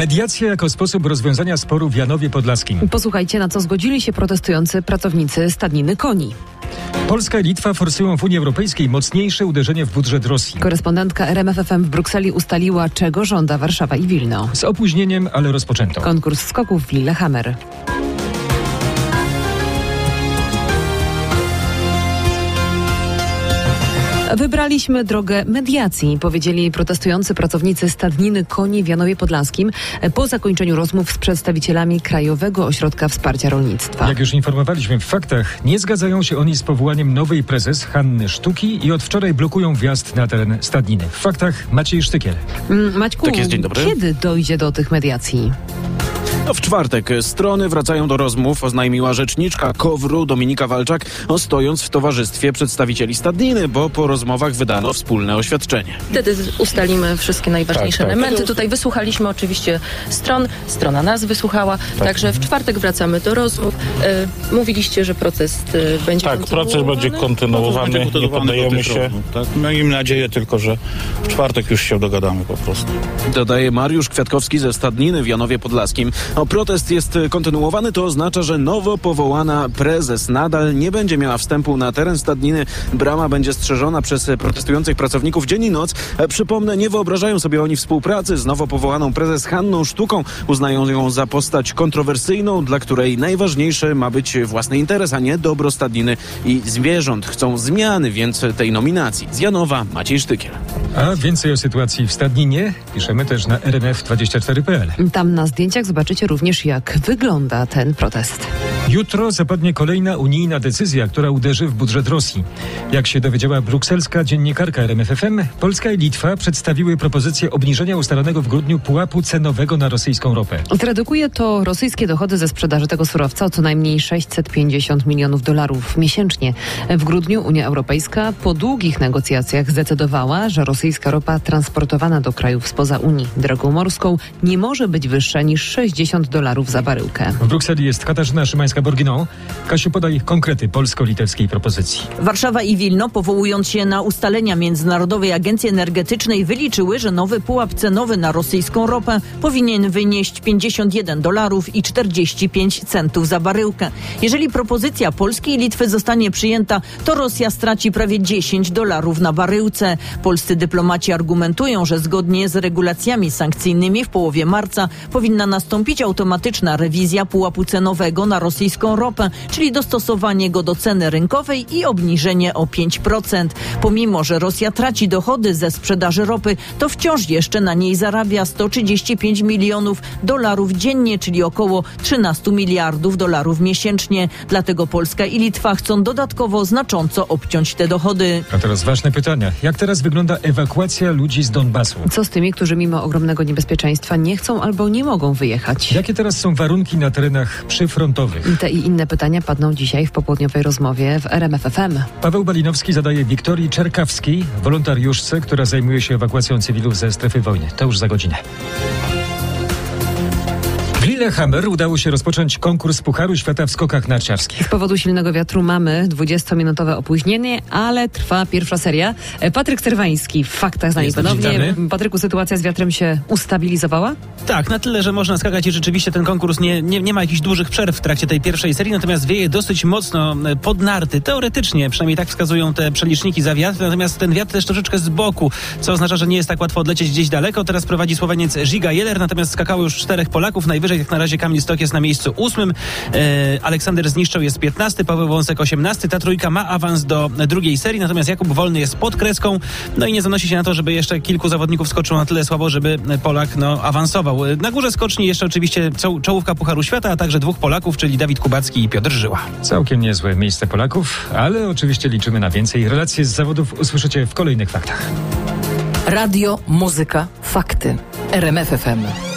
Mediacja jako sposób rozwiązania sporu w Janowie Podlaskim. Posłuchajcie, na co zgodzili się protestujący pracownicy stadniny koni. Polska i Litwa forsują w Unii Europejskiej mocniejsze uderzenie w budżet Rosji. Korespondentka RMFFM w Brukseli ustaliła, czego żąda Warszawa i Wilno. Z opóźnieniem, ale rozpoczęto. Konkurs skoków w Lillehammer. Wybraliśmy drogę mediacji, powiedzieli protestujący pracownicy stadniny koni w Janowie Podlaskim po zakończeniu rozmów z przedstawicielami Krajowego Ośrodka Wsparcia Rolnictwa. Jak już informowaliśmy w faktach, nie zgadzają się oni z powołaniem nowej prezes Hanny Sztuki i od wczoraj blokują wjazd na teren stadniny. W faktach Maciej Sztykiel. Mm, Maćku, Tak jest, dzień dobry. kiedy dojdzie do tych mediacji? No w czwartek strony wracają do rozmów, oznajmiła rzeczniczka KOWR-u Dominika Walczak, stojąc w towarzystwie przedstawicieli stadniny, bo po rozmowach wydano wspólne oświadczenie. Wtedy ustalimy wszystkie najważniejsze Tak, tak. elementy. Tutaj wysłuchaliśmy oczywiście stron, strona nas wysłuchała, także w czwartek wracamy do rozmów. E, mówiliście, że proces e, będzie Tak, proces kontynuowany. będzie kontynuowany, Będzie nie kontynuowany do poddajemy tych się. rozmów, Tak? Miejmy nadzieję tylko, że w czwartek już się dogadamy po prostu. Dodaje Mariusz Kwiatkowski ze Stadniny w Janowie Podlaskim. Protest jest kontynuowany, to oznacza, że nowo powołana prezes nadal nie będzie miała wstępu na teren Stadniny. Brama będzie strzeżona przez protestujących pracowników dzień i noc. E, Przypomnę, nie wyobrażają sobie oni współpracy z nowo powołaną prezes Hanną Sztuką. Uznają ją za postać kontrowersyjną, dla której najważniejszy ma być własny interes, a nie dobro Stadniny i zwierząt. Chcą zmiany więc tej nominacji. Z Janowa Maciej Sztykiel. A więcej o sytuacji w stadninie piszemy też na rmf24.pl. Tam na zdjęciach zobaczycie również, jak wygląda ten protest. Jutro zapadnie kolejna unijna decyzja, która uderzy w budżet Rosji. Jak się dowiedziała brukselska dziennikarka RMFFM, Polska i Litwa przedstawiły propozycję obniżenia ustalonego w grudniu pułapu cenowego na rosyjską ropę. Zredukuje to rosyjskie dochody ze sprzedaży tego surowca o co najmniej 650 milionów dolarów miesięcznie. W grudniu Unia Europejska po długich negocjacjach zdecydowała, że rosyjska ropa transportowana do krajów spoza Unii drogą morską nie może być wyższa niż 60 dolarów za baryłkę. W Brukseli jest Katarzyna Szymańska-Borginą. Kasiu, podaj konkrety polsko-litewskiej propozycji. Warszawa i Wilno, powołując się na ustalenia Międzynarodowej Agencji Energetycznej, wyliczyły, że nowy pułap cenowy na rosyjską ropę powinien wynieść 51 dolarów i 45 centów za baryłkę. Jeżeli propozycja Polski i Litwy zostanie przyjęta, to Rosja straci prawie 10 dolarów na baryłce. Polscy dyplomaci argumentują, że zgodnie z regulacjami sankcyjnymi w połowie marca powinna nastąpić automatyczna rewizja pułapu cenowego na rosyjską ropę, czyli dostosowanie go do ceny rynkowej i obniżenie o 5%. Pomimo, że Rosja traci dochody ze sprzedaży ropy, to wciąż jeszcze na niej zarabia 135 milionów dolarów dziennie, czyli około 13 miliardów dolarów miesięcznie. Dlatego Polska i Litwa chcą dodatkowo znacząco obciąć te dochody. A teraz ważne pytania. Jak teraz wygląda ewakuacja ludzi z Donbasu? Co z tymi, którzy mimo ogromnego niebezpieczeństwa nie chcą albo nie mogą wyjechać? Jakie teraz są warunki na terenach przyfrontowych? Te i inne pytania padną dzisiaj w popołudniowej rozmowie w RMFFM. Paweł Balinowski zadaje Wiktorii Czerkawskiej, wolontariuszce, która zajmuje się ewakuacją cywilów ze strefy wojny. To już za godzinę. Lillehammer udało się rozpocząć konkurs Pucharu Świata w skokach narciarskich. Z powodu silnego wiatru mamy 20-minutowe opóźnienie, ale trwa pierwsza seria. E, Patryk Cerwański w faktach z nami ponownie. witamy. Patryku, sytuacja z wiatrem się ustabilizowała? Tak, na tyle, że można skakać i rzeczywiście ten konkurs nie, nie, nie ma jakichś dużych przerw w trakcie tej pierwszej serii, natomiast wieje dosyć mocno e, pod narty. Teoretycznie, przynajmniej tak wskazują te przeliczniki za wiatr, natomiast ten wiatr też troszeczkę z boku, co oznacza, że nie jest tak łatwo odlecieć gdzieś daleko. Teraz prowadzi Słoweniec Žiga Jeller, natomiast skakało już czterech Polaków. Najwyżej na razie Kamil Stok jest na miejscu ósmym, e, Aleksander Zniszczał jest 15, Paweł Wąsek 18. Ta trójka ma awans do drugiej serii, natomiast Jakub Wolny jest pod kreską. No i nie zanosi się na to, żeby jeszcze kilku zawodników skoczyło na tyle słabo, żeby Polak no, awansował. Na górze skoczni jeszcze oczywiście czoł- czołówka Pucharu Świata, a także dwóch Polaków, czyli Dawid Kubacki i Piotr Żyła. Całkiem niezłe miejsce Polaków, ale oczywiście liczymy na więcej. Relacje z zawodów usłyszycie w kolejnych faktach. Radio, muzyka, fakty. RMFFM.